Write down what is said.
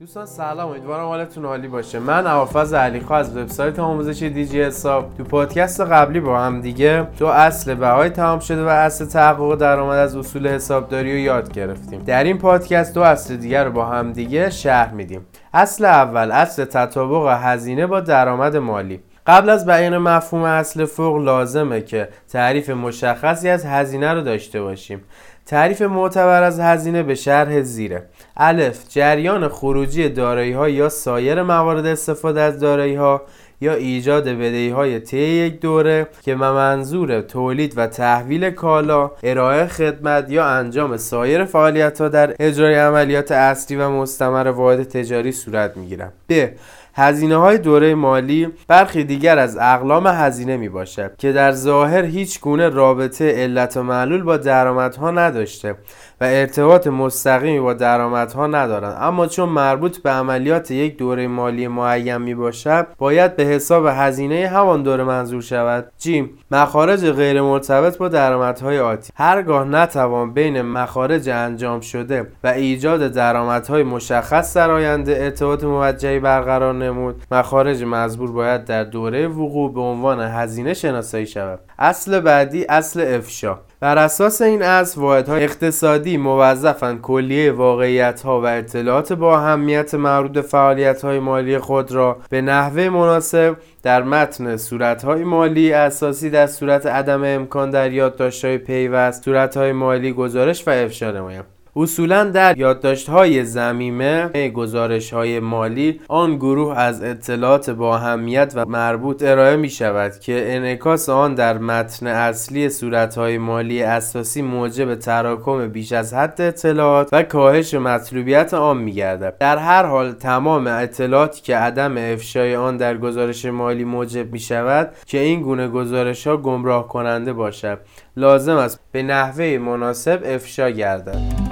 دوستان سلام. امیدوارم حالتون عالی باشه. من اوافز علیخواه از وبسایت آموزش دیجی حساب. تو پادکست قبلی با هم دیگه دو اصل بهای تمام شده و اصل تحقق درآمد از اصول حسابداری رو یاد گرفتیم. در این پادکست دو اصل دیگر رو با هم دیگه شرح میدیم. اصل اول اصل تطابق هزینه با درآمد مالی. قبل از بیان مفهوم اصل فوق لازمه که تعریف مشخصی از هزینه رو داشته باشیم. تعریف معتبر از هزینه به شرح زیره الف جریان خروجی دارایی ها یا سایر موارد استفاده از دارایی ها یا ایجاد بدهی های طی یک دوره که به منظور تولید و تحویل کالا، ارائه خدمت یا انجام سایر فعالیت ها در اجرای عملیات اصلی و مستمر واحد تجاری صورت میگیرند. ب هزینه های دوره مالی برخی دیگر از اقلام هزینه می باشد که در ظاهر هیچ گونه رابطه علت و معلول با درآمدها نداشته و ارتباط مستقیمی با درآمدها ندارند. اما چون مربوط به عملیات یک دوره مالی معین می باشد باید به حساب هزینه همان دوره منظور شود. ج مخارج غیر مرتبط با درآمدهای آتی هرگاه نتوان بین مخارج انجام شده و ایجاد درآمدهای مشخص در آینده ارتباط موجهی برقرار نمود مخارج مزبور باید در دوره وقوع به عنوان هزینه شناسایی شود اصل بعدی اصل افشا. بر اساس این اصل واحدها اقتصادی موظفن کلیه واقعیت ها و اطلاعات با اهمیت مربوط فعالیت های مالی خود را به نحوه مناسب در متن صورت های مالی اساسی در صورت عدم امکان در یادداشت های پیوست صورت های مالی گزارش و افشا نمایند اصولا در یادداشت های زمیمه گزارش های مالی آن گروه از اطلاعات با اهمیت و مربوط ارائه می شود که انعکاس آن در متن اصلی صورت های مالی اساسی موجب تراکم بیش از حد اطلاعات و کاهش مطلوبیت آن می گردد در هر حال تمام اطلاعاتی که عدم افشای آن در گزارش مالی موجب می شود که این گونه گزارش ها گمراه کننده باشد لازم است به نحوه مناسب افشا گردد.